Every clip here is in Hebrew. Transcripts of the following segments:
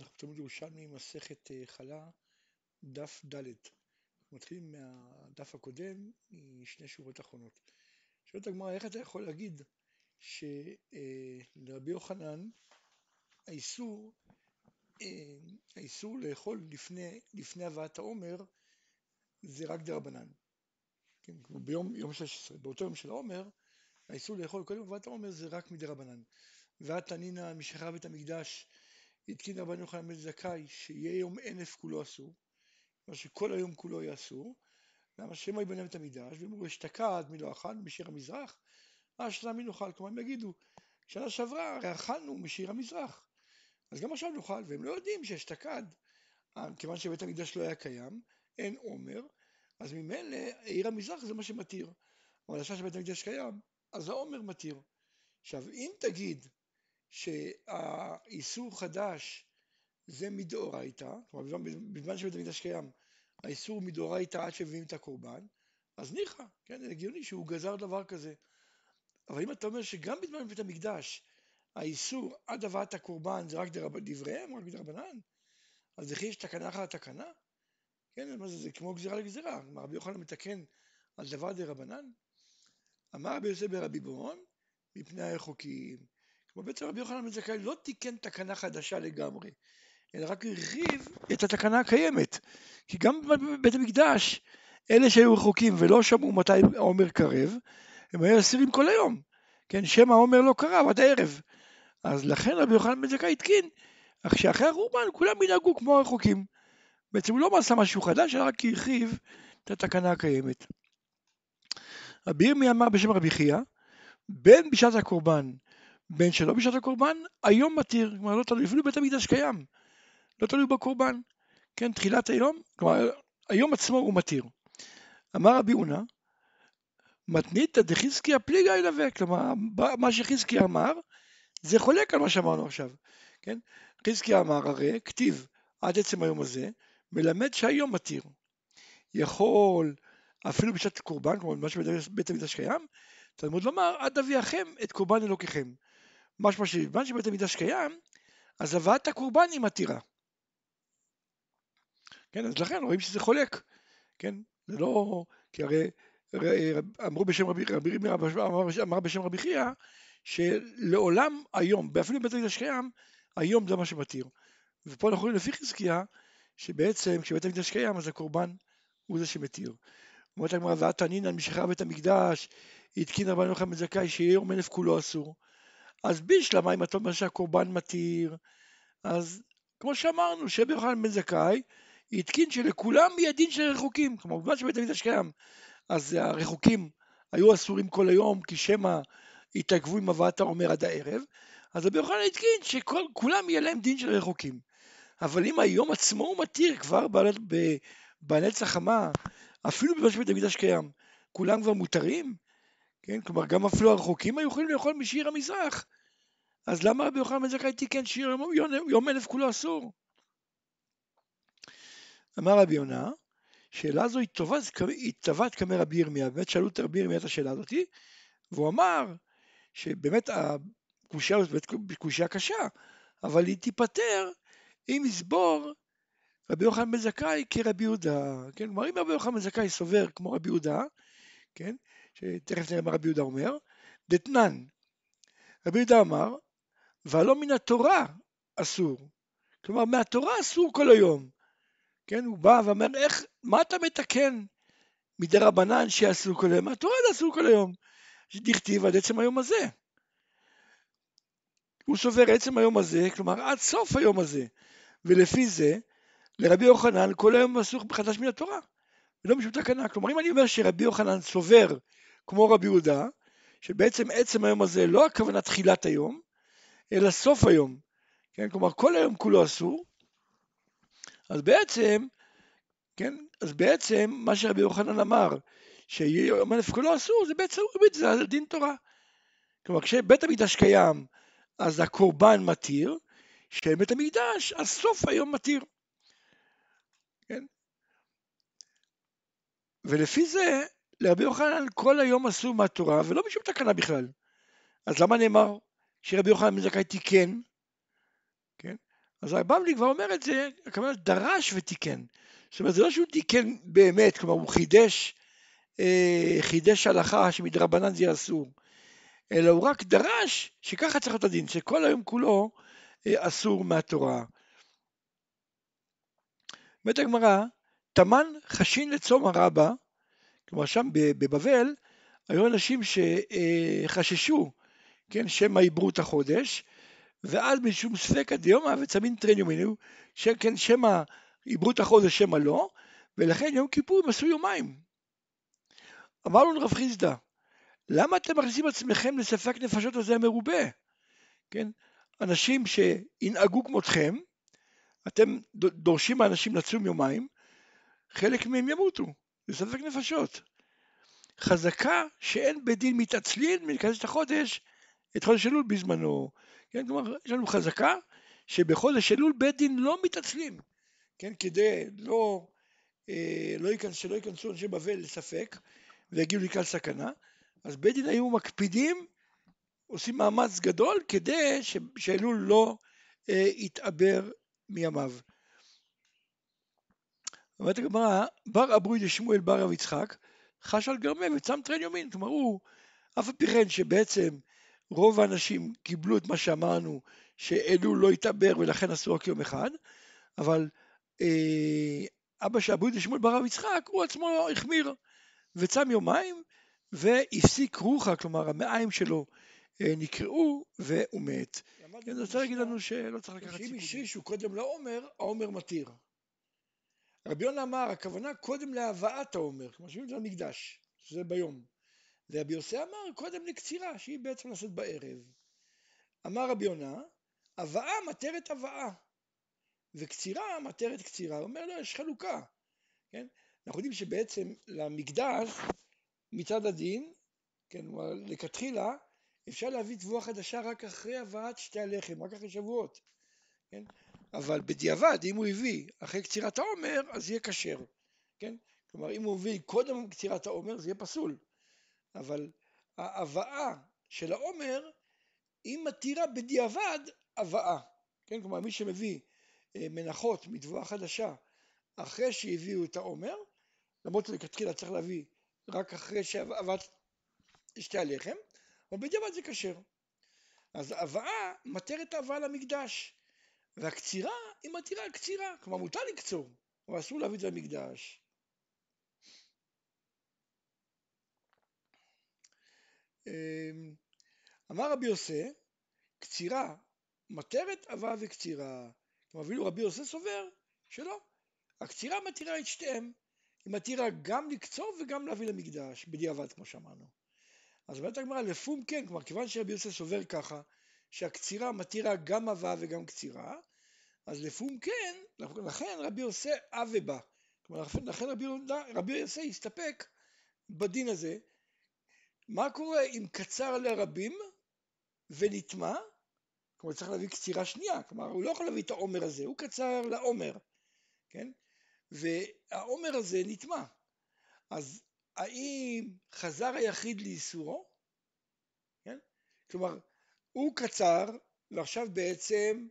אנחנו תלמוד ירושלמי, מסכת אה, חלה, דף ד'. מתחילים מהדף הקודם, משני שורות אחרונות. שואלת הגמרא, איך אתה יכול להגיד שלרבי יוחנן האיסור, אה, האיסור לאכול לפני, לפני הבאת העומר זה רק דרבנן. כן, ביום יום 16, באותו יום של העומר, האיסור לאכול קודם הבאת העומר זה רק מדרבנן. ואת תנינא משחרר בית המקדש התקין רבן יוחנן בן זכאי שיהיה יום ענף כולו אסור, כלומר שכל היום כולו יהיה אסור, למה שמא יבנה בית המקדש, ואם הוא אשתקד מי לא אכל משיר המזרח, אז מי נאכל, כלומר הם יגידו, שנה שעברה הרי אכלנו משיר המזרח, אז גם עכשיו נאכל, והם לא יודעים שאשתקד, אה, כיוון שבית המקדש לא היה קיים, אין עומר, אז ממילא עיר המזרח זה מה שמתיר, אבל עכשיו שבית המקדש קיים, אז העומר מתיר. עכשיו אם תגיד שהאיסור חדש זה מדאורייתא, כלומר בזמן שבית המקדש קיים האיסור מדאורייתא עד שמביאים את הקורבן, אז ניחא, כן, הגיוני שהוא גזר דבר כזה. אבל אם אתה אומר שגם בזמן בית המקדש האיסור עד הבאת הקורבן זה רק דבריהם, רק דרבנן, אז לכי יש תקנה אחת תקנה? כן, מה זה, זה כמו גזירה לגזירה, מה רבי יוחנן מתקן על דבר דרבנן? אמר רבי יוסף ברבי בורון, מפני הרחוקים. כלומר בעצם רבי יוחנן בן זכאי לא תיקן תקנה חדשה לגמרי, אלא רק הרחיב את התקנה הקיימת. כי גם בבית המקדש, אלה שהיו רחוקים ולא שמעו מתי העומר קרב, הם היו אסירים כל היום. כן, שם העומר לא קרב עד הערב. אז לכן רבי יוחנן בן זכאי התקין, אך שאחרי החורבן כולם ינהגו כמו הרחוקים. בעצם הוא לא עשה משהו חדש, אלא רק הרחיב את התקנה הקיימת. רבי ירמי אמר בשם רבי חייא, בין בשעת הקורבן בין שלא בשעת הקורבן, היום מתיר, כלומר לא תלוי, אפילו בית המקדש קיים, לא תלוי בקורבן, כן, תחילת היום, כלומר היום עצמו הוא מתיר. אמר רבי אונה, מתניתא דחזקיה פליגה ילווה, כלומר מה שחזקיה אמר זה חולק על מה שאמרנו עכשיו, כן? חזקיה אמר הרי, כתיב עד עצם היום הזה, מלמד שהיום מתיר. יכול אפילו בשעת קורבן, כלומר מה שבית המקדש קיים, תלמוד לומר עד אביאכם את קורבן אלוקיכם. משמע שבזמן שבית המקדש קיים, אז הבאת הקורבן היא מתירה. כן, אז לכן רואים שזה חולק, כן, זה לא, כי הרי אמרו בשם רבי, רבי, אמר בשם רבי חייא, שלעולם היום, אפילו בית המקדש קיים, היום זה מה שמתיר. ופה אנחנו רואים לפי חזקיה, שבעצם כשבית המקדש קיים, אז הקורבן הוא זה שמתיר. אומרת הגמרא, ואת תנינן משחרר בית המקדש, התקין יוחנן בן זכאי שיהיה יום אלף כולו אסור. אז בישלמה אם אתה אומר שהקורבן מתיר, אז כמו שאמרנו, שרבי יוחנן בן זכאי התקין שלכולם יהיה דין של רחוקים, כלומר בזמן שבית המקדש קיים, אז הרחוקים היו אסורים כל היום, כי שמא התעכבו עם הבאת העומר עד הערב, אז רבי יוחנן התקין שכולם יהיה להם דין של רחוקים. אבל אם היום עצמו הוא מתיר כבר בנץ החמה, אפילו בזמן שבית המקדש קיים, כולם כבר מותרים, כן? כלומר, גם אפילו הרחוקים היו יכולים לאכול משיר המזרח. אז למה רבי יוחנן בן זכאי תיקן שיר יום, יום, אלף כולו אסור? אמר רבי יונה, שאלה זו היא טבעת כמי רבי ירמיה, באמת שאלו את רבי ירמיה את השאלה הזאתי, והוא אמר שבאמת הקושייה הזאת באמת קושייה קשה, אבל היא תיפתר אם יסבור רבי יוחנן בן זכאי כרבי יהודה, כן? כלומר אם רבי יוחנן בן זכאי סובר כמו רבי יהודה, כן? שתכף נראה מה רבי יהודה אומר, דתנן, רבי יהודה אמר, והלא מן התורה אסור. כלומר, מהתורה אסור כל היום. כן, הוא בא ואומר, איך, מה אתה מתקן מדי רבנן שאסור כל היום? מהתורה זה אסור כל היום. שדכתיב עד עצם היום הזה. הוא סובר עצם היום הזה, כלומר עד סוף היום הזה. ולפי זה, לרבי יוחנן כל היום אסור חדש מן התורה. ולא משום תקנה. כלומר, אם אני אומר שרבי יוחנן סובר כמו רבי יהודה, שבעצם עצם היום הזה לא הכוונה תחילת היום, אלא סוף היום. כן, כלומר כל היום כולו אסור, אז בעצם, כן, אז בעצם מה שרבי יוחנן אמר, שיום אלף כולו אסור, זה בעצם זה על דין תורה. כלומר כשבית המקדש קיים, אז הקורבן מתיר, כשבית המקדש, אז סוף היום מתיר. כן? ולפי זה, לרבי יוחנן כל היום אסור מהתורה, ולא משום תקנה בכלל. אז למה נאמר שרבי יוחנן בן זכאי תיקן? כן? אז הבבלי כבר אומר את זה, הכוונה דרש ותיקן. זאת אומרת, זה לא שהוא תיקן באמת, כלומר הוא חידש, אה, חידש הלכה שמדרבנן זה אסור, אלא הוא רק דרש שככה צריך להיות הדין, שכל היום כולו אה, אסור מהתורה. אומרת הגמרא, תמן חשין לצום הרבה, כלומר שם בבבל, היו אנשים שחששו, כן, שמא עברו את החודש, ואז משום ספקא דיומא וצמין טרניומינו, כן, שמא עברו את החודש, שמא לא, ולכן יום כיפור הם עשו יומיים. אמרנו לרב חיסדא, למה אתם מכניסים עצמכם לספק נפשות הזה המרובה? כן? אנשים שינהגו כמותכם, אתם דורשים מאנשים לצום יומיים, חלק מהם ימותו, זה ספק נפשות. חזקה שאין בית דין מתעצלין מלכנס את החודש, את חודש אלול בזמנו. כן, כלומר, יש לנו חזקה שבחודש אלול בית דין לא מתעצלים, כן, כדי לא, אה, לא ייכנס, שלא ייכנסו אנשי בבל לספק ויגיעו לקראת סכנה, אז בית דין היו מקפידים, עושים מאמץ גדול כדי שאלול לא אה, יתעבר מימיו. אומרת הגמרא, בר אבוי דשמואל בר רב יצחק, חש על גרמי וצם טרן יומין, כלומר הוא, אף על פי כן שבעצם רוב האנשים קיבלו את מה שאמרנו, שאלול לא יתעבר ולכן עשו רק יום אחד, אבל אה, אבא של אבוי דשמואל בר רב יצחק, הוא עצמו החמיר וצם יומיים והפסיק רוחה, כלומר המעיים שלו אה, נקרעו והוא מת. אני רוצה להגיד לנו שלא צריך לקחת סיכונים. שאם השרישו קודם לעומר, העומר מתיר. רבי יונה אמר, הכוונה קודם להבאת העומר, כמו שאומרים את זה שזה ביום. ורבי יוסי אמר, קודם לקצירה, שהיא בעצם נעשית בערב. אמר רבי יונה, הבאה מטרת הבאה, וקצירה מטרת קצירה. הוא אומר לא, יש חלוקה. כן? אנחנו יודעים שבעצם למקדש, מצד הדין, כן, לכתחילה, אפשר להביא תבואה חדשה רק אחרי הבאת שתי הלחם, רק אחרי שבועות. כן? אבל בדיעבד, אם הוא הביא אחרי קצירת העומר, אז יהיה כשר, כן? כלומר, אם הוא הביא קודם קצירת העומר, זה יהיה פסול. אבל ההבאה של העומר, היא מתירה בדיעבד הבאה, כן? כלומר, מי שמביא אה, מנחות מתבואה חדשה אחרי שהביאו את העומר, למרות שלכתחילה צריך להביא רק אחרי שהבאת שתי הלחם, אבל בדיעבד זה כשר. אז הבאה מתרת ההבאה למקדש. והקצירה היא מתירה קצירה, כלומר מותר לקצור, אבל אסור להביא את זה למקדש. אמ, אמר רבי יוסי, קצירה מתרת אבה וקצירה. כלומר, אפילו רבי יוסי סובר שלא. הקצירה מתירה את שתיהם. היא מתירה גם לקצור וגם להביא למקדש, בדיעבד כמו שאמרנו. אז אומרת הגמרא, לפום כן, כלומר, כיוון שרבי יוסי סובר ככה, שהקצירה מתירה גם אבה וגם קצירה, אז לפום כן, לכן רבי יוסי אבה בא. כלומר, לכן רבי, רבי יוסי הסתפק בדין הזה. מה קורה אם קצר לרבים ונטמע? כלומר, צריך להביא קצירה שנייה. כלומר, הוא לא יכול להביא את העומר הזה, הוא קצר לעומר, כן? והעומר הזה נטמע. אז האם חזר היחיד לאיסורו? כן? כלומר, הוא קצר, ועכשיו בעצם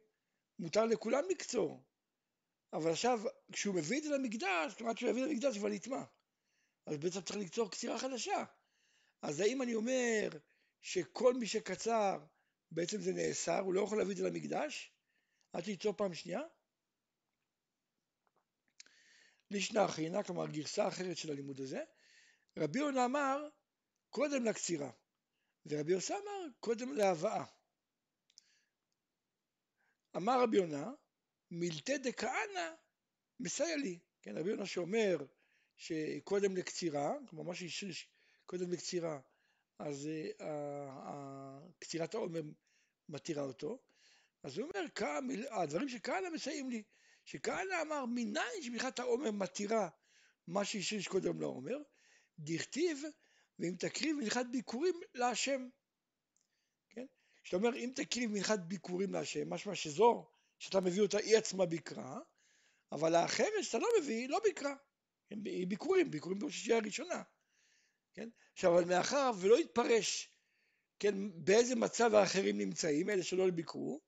מותר לכולם לקצור. אבל עכשיו, כשהוא מביא את זה למקדש, כמעט שהוא יביא למקדש כבר נטמע. אז בעצם צריך לקצור קצירה חדשה. אז האם אני אומר שכל מי שקצר, בעצם זה נאסר, הוא לא יכול להביא את זה למקדש? עד שיצור פעם שנייה? לישנא אחיינה, כלומר גרסה אחרת של הלימוד הזה, רבי יונה אמר קודם לקצירה, ורבי יוסי אמר קודם להבאה. אמר רבי יונה, מילתא דכהנא מסייע לי. כן, רבי יונה שאומר שקודם לקצירה, כלומר מה שהשריש קודם לקצירה, אז uh, קצירת העומר מתירה אותו, אז הוא אומר, הדברים שכהנא מסייעים לי, שכהנא אמר, מניין שמלכת העומר מתירה מה שהשריש קודם לעומר, דכתיב, ואם תקריב מלכת ביקורים להשם. כשאתה אומר אם תקריב מנחת ביקורים להשם, משמע שזו שאתה מביא אותה היא עצמה ביקרה, אבל האחרת שאתה לא מביא לא ביקרה, היא ביקורים, ביקורים בראשייה הראשונה, כן? עכשיו אבל מאחר ולא יתפרש, כן, באיזה מצב האחרים נמצאים, אלה שלא ביקרו,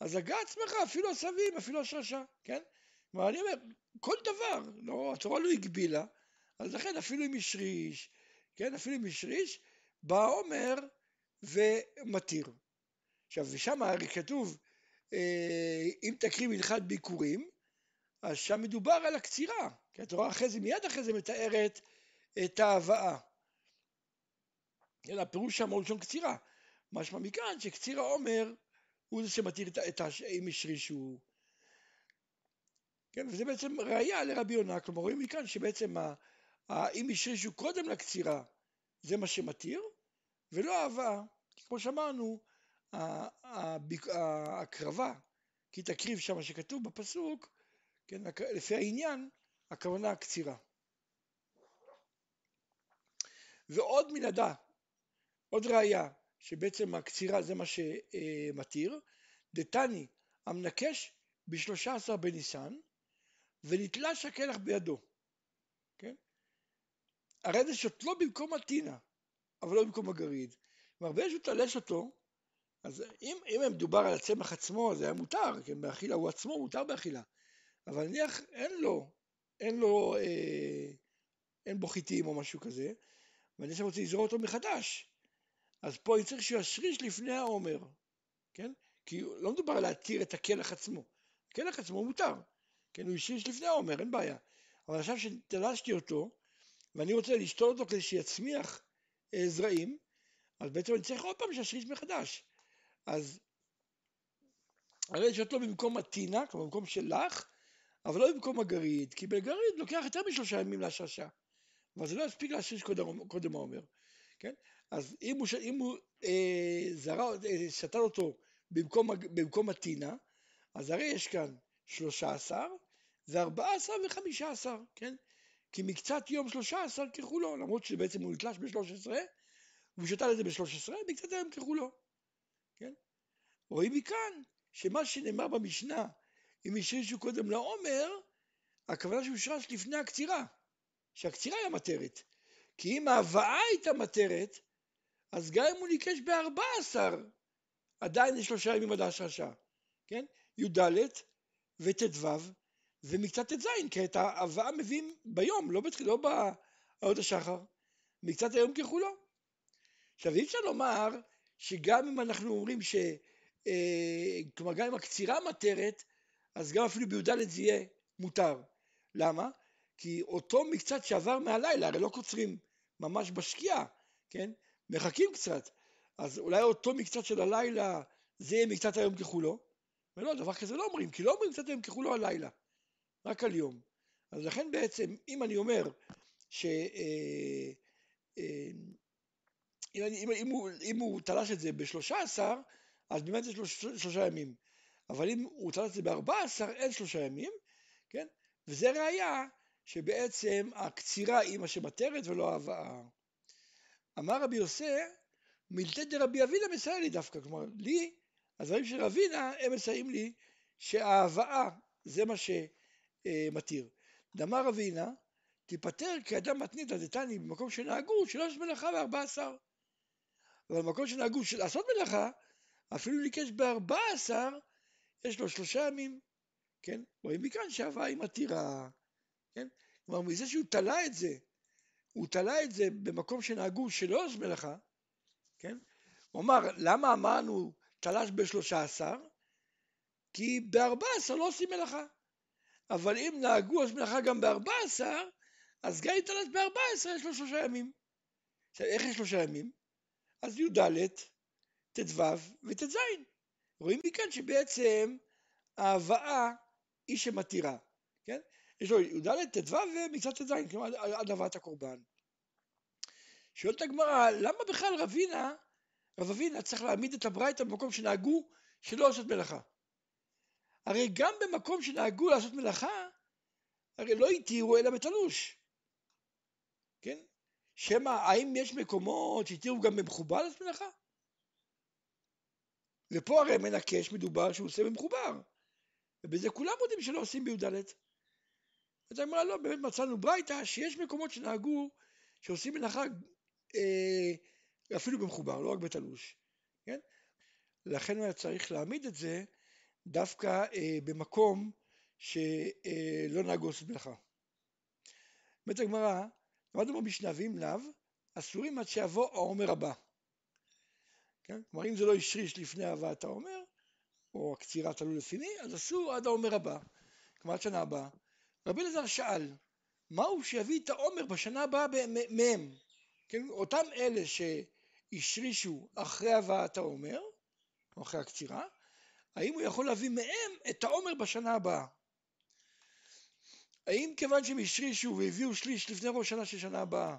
אז הגה עצמך, אפילו הסבים, אפילו השרשה, כן? כלומר, אני אומר, כל דבר, לא, התורה לא הגבילה, אז לכן אפילו אם השריש, כן, אפילו אם השריש, בא עומר ומתיר. עכשיו, ושם הרי כתוב, אה, אם תקריב הלכת ביקורים, אז שם מדובר על הקצירה, כי התורה אחרי זה, מיד אחרי זה מתארת את ההבאה. אלא הפירוש שם הוא לשון קצירה. משמע מכאן שקציר העומר הוא זה שמתיר את ה... אם השרישו. כן, וזה בעצם ראייה לרבי יונה, כלומר רואים מכאן שבעצם אם השרישו קודם לקצירה זה מה שמתיר, ולא ההבאה. כמו שאמרנו, ההקרבה, כי תקריב שם שכתוב בפסוק, כן, לפי העניין, הכוונה הקצירה. ועוד מנהדה, עוד ראיה, שבעצם הקצירה זה מה שמתיר, דתני המנקש בשלושה עשר בניסן ונתלש הכלח בידו? הרי זה שותלו במקום הטינה, אבל לא במקום הגריד. כלומר, ברגע שהוא תלש אותו, אז אם, אם מדובר על הצמח עצמו, זה היה מותר, כן, באכילה, הוא עצמו מותר באכילה. אבל נניח אין לו, אין לו, אה, אין בו חיטים או משהו כזה, ואני עכשיו רוצה לזרוע אותו מחדש. אז פה אני צריך שהוא ישריש לפני העומר, כן? כי לא מדובר על להתיר את הקלח עצמו. הקלח עצמו מותר, כן? הוא ישריש לפני העומר, אין בעיה. אבל עכשיו שתלשתי אותו, ואני רוצה לשתול אותו כדי שיצמיח אה, זרעים, אז בעצם אני צריך עוד פעם שישריש מחדש. אז הרי יש אותו במקום הטינה, כלומר במקום שלך, אבל לא במקום הגריד, כי בגריד לוקח יותר משלושה ימים להשרשה, אבל זה לא יספיק להשריש קודם, קודם העומר, כן? אז אם הוא, אם הוא אה, זרה, אה, שתל אותו במקום, במקום הטינה, אז הרי יש כאן שלושה עשר וארבעה עשר וחמישה עשר, כן? כי מקצת יום שלושה עשר ככולו, למרות שבעצם הוא נתלש בשלוש עשרה, והוא שתל את זה בשלוש עשרה, מקצת היום ככולו, כן? רואים מכאן שמה שנאמר במשנה, אם השרישו קודם לעומר, הכוונה שהוא שרש לפני הקצירה, שהקצירה היא המטרת. כי אם ההבאה הייתה מטרת, אז גם אם הוא ניקש בארבע עשר, עדיין יש שלושה ימים עד ההשרשה, כן? י"ד וט"ו ומקצת ט"ז, כי את ההבאה מביאים ביום, לא, בתח... לא בעוד השחר, מקצת היום ככולו. עכשיו אי אפשר לומר שגם אם אנחנו אומרים ש... אה, כלומר גם אם הקצירה מטרת, אז גם אפילו בי"ד זה יהיה מותר. למה? כי אותו מקצת שעבר מהלילה, הרי לא קוצרים ממש בשקיעה, כן? מחכים קצת, אז אולי אותו מקצת של הלילה זה יהיה מקצת היום ככולו, ולא, דבר כזה לא אומרים, כי לא אומרים קצת היום ככולו הלילה, רק על יום. אז לכן בעצם, אם אני אומר ש... אה, אה, אם, אם, אם, הוא, אם הוא תלש את זה בשלושה עשר, אז באמת זה שלוש, שלושה ימים. אבל אם הוא תלש את זה בארבע עשר, אין שלושה ימים, כן? וזה ראיה שבעצם הקצירה היא מה שמטרת ולא ההבאה. אמר רבי יוסי, מילתא דרבי אבינה מסייע לי דווקא, כלומר לי, הדברים של רבינה הם מסייעים לי שההבאה זה מה שמתיר. דאמר רבינה, תיפטר כאדם מתנית דתני במקום שנהגו שלוש מלאכה וארבע עשר. אבל במקום שנהגו לעשות מלאכה, אפילו ניקש בארבע עשר, יש לו שלושה ימים, כן? רואים מכאן שההבאה היא מתירה, כן? כלומר מזה שהוא תלה את זה הוא תלה את זה במקום שנהגו שלא עוש מלאכה, כן? הוא אמר, למה אמרנו תלש בשלושה עשר? כי בארבע עשר לא עושים מלאכה. אבל אם נהגו עוש מלאכה גם בארבע עשר, אז גם תלש בארבע עשר יש לו שלושה ימים. עכשיו, איך יש שלושה ימים? אז י"ד, ט"ו וט"ז. רואים מכאן שבעצם ההבאה היא שמתירה, כן? יש לו י"ד, ט"ו ומקצת ט"ז, כלומר עד הבאת הקורבן. שואלת הגמרא, למה בכלל רבינה, רב אבינה צריך להעמיד את הברייתא במקום שנהגו שלא לעשות מלאכה? הרי גם במקום שנהגו לעשות מלאכה, הרי לא התירו אלא בתלוש. כן? שמא, האם יש מקומות שהתירו גם במחובר לעשות מלאכה? ופה הרי מנקש מדובר שהוא עושה במחובר. ובזה כולם יודעים שלא עושים בי"ד. אז אמרה לא, באמת מצאנו ברייתא שיש מקומות שנהגו שעושים מלאכה אה, אפילו במחובר, לא רק בתלוש, כן? לכן היה צריך להעמיד את זה דווקא אה, במקום שלא נהגו לעשות מלאכה. אומרת הגמרא, למדנו במשנה ואם לאו, אסורים עד שיבוא העומר הבא. כן? כלומר אם זה לא השריש לפני הבאת העומר, או הקצירה תלוי מי, אז אסור עד העומר הבא, כלומר עד שנה הבאה. רבי אלעזר שאל, מהו שיביא את העומר בשנה הבאה מהם? כן? אותם אלה שהשרישו אחרי הבאת העומר, או אחרי הקצירה, האם הוא יכול להביא מהם את העומר בשנה הבאה? האם כיוון שהם השרישו והביאו שליש לפני ראש שנה של שנה הבאה,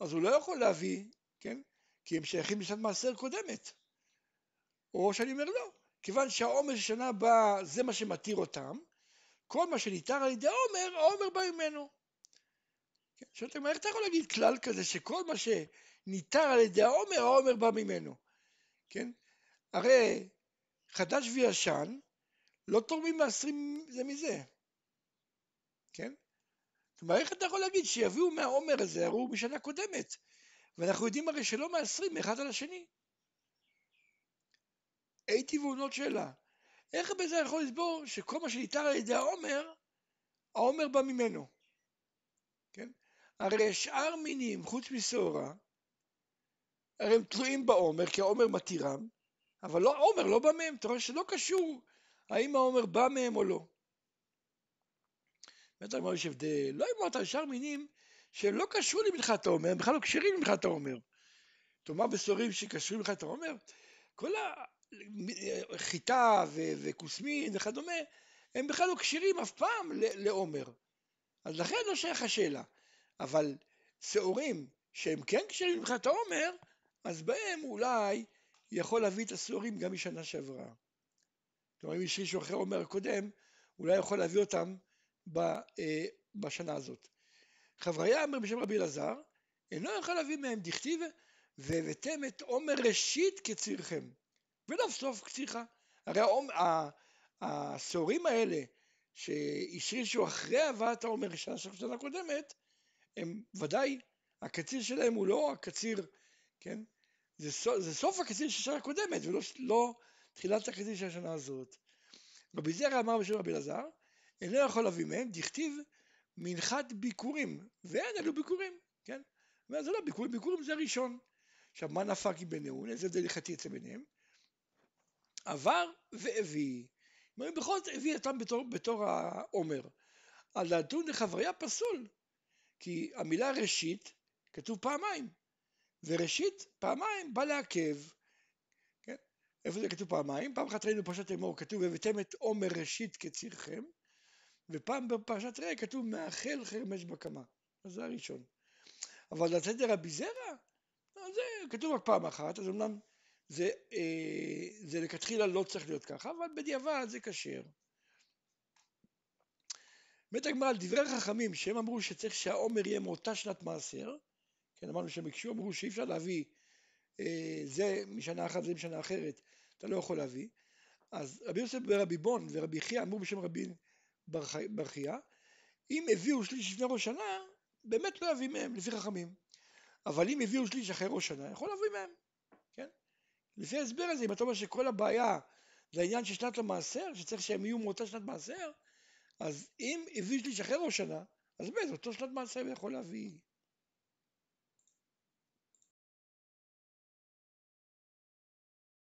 אז הוא לא יכול להביא, כן? כי הם שייכים לשנת מעשר קודמת. או שאני אומר לא, כיוון שהעומר של שנה הבאה זה מה שמתיר אותם, כל מה שניתר על ידי העומר, העומר בא ממנו. כן? שואלת איך אתה יכול להגיד כלל כזה שכל מה שניתר על ידי העומר, העומר בא ממנו? כן? הרי חדש וישן לא תורמים מעשרים זה מזה. כן? כלומר, איך אתה יכול להגיד שיביאו מהעומר הזה, הרי הוא בשנה קודמת, ואנחנו יודעים הרי שלא מעשרים מאחד על השני. הייתי ועונות שאלה, איך בזה יכול לסבור שכל מה שניתן על ידי העומר, העומר בא ממנו? כן? הרי שאר מינים חוץ משעורה, הרי הם תלויים בעומר, כי העומר מתירם, אבל לא, העומר לא בא מהם, אתה רואה שלא קשור האם העומר בא מהם או לא. באמת אמר יש הבדל, לא אמרת על שאר מינים שלא קשרו למלכת העומר, הם בכלל לא קשרים למלכת העומר. תאמר בסורים שקשרים למלכת העומר, כל החיטה וכוסמין וכדומה, הם בכלל לא כשירים אף פעם לעומר. אז לכן לא שייך השאלה. אבל שעורים שהם כן כשירים למלכת העומר, אז בהם אולי יכול להביא את השעורים גם משנה שעברה. כלומר, אם יש מישהו אחר עומר הקודם, אולי יכול להביא אותם אה, בשנה הזאת. חבריה אומר בשם רבי אלעזר, אינו יכול להביא מהם דכתיב והבאתם את עומר ראשית כצירכם ולא סוף קצירך. הרי השעורים האלה שהשרישו אחרי הבאת העומר של שנה קודמת, הם ודאי, הקציר שלהם הוא לא הקציר, כן? זה, זה סוף הקציר של שנה קודמת ולא לא תחילת הקציר של השנה הזאת. רבי זרע אמר בשם רבי אלעזר, אינו יכול להביא מהם, דכתיב מנחת ביקורים, ואין אלו ביקורים, כן? זה לא ביקורים, ביקורים זה הראשון. עכשיו, מה נפק עם? איזה הבדל הלכתי אצל ביניהם? עבר והביא. אומרים, בכל זאת הביא אותם בתור, בתור העומר. על לדון לחבריה פסול, כי המילה ראשית כתוב פעמיים, וראשית פעמיים בא לעכב. כן? איפה זה כתוב פעמיים? פעם אחת ראינו פרשת אמור, כתוב הבאתם את עומר ראשית כצירכם, ופעם בפרשת ראה כתוב מאחל חרמש בקמה. אז זה הראשון. אבל לצאת רבי זרע, זה כתוב רק פעם אחת, אז אמנם זה, אה, זה לכתחילה לא צריך להיות ככה, אבל בדיעבד זה כשר. באמת הגמרא על דברי חכמים שהם אמרו שצריך שהעומר יהיה מאותה שנת מעשר, כן אמרנו שהם ביקשו, אמרו שאי אפשר להביא אה, זה משנה אחת וזה משנה אחרת, אתה לא יכול להביא, אז רבי יוסף ורבי בון ורבי חייא אמרו בשם רבי ברכייה, אם הביאו שליש לפני ראש שנה, באמת לא יביא מהם, לפי חכמים. אבל אם הביאו שליש אחרי ראש שנה, יכול להביא מהם, כן? לפי ההסבר הזה, אם אתה אומר שכל הבעיה זה העניין של שנת המעשר, שצריך שהם יהיו מאותה שנת מעשר, אז אם הביאו שליש אחרי ראש שנה, אז באמת אותו שנת מעשר יכול להביא.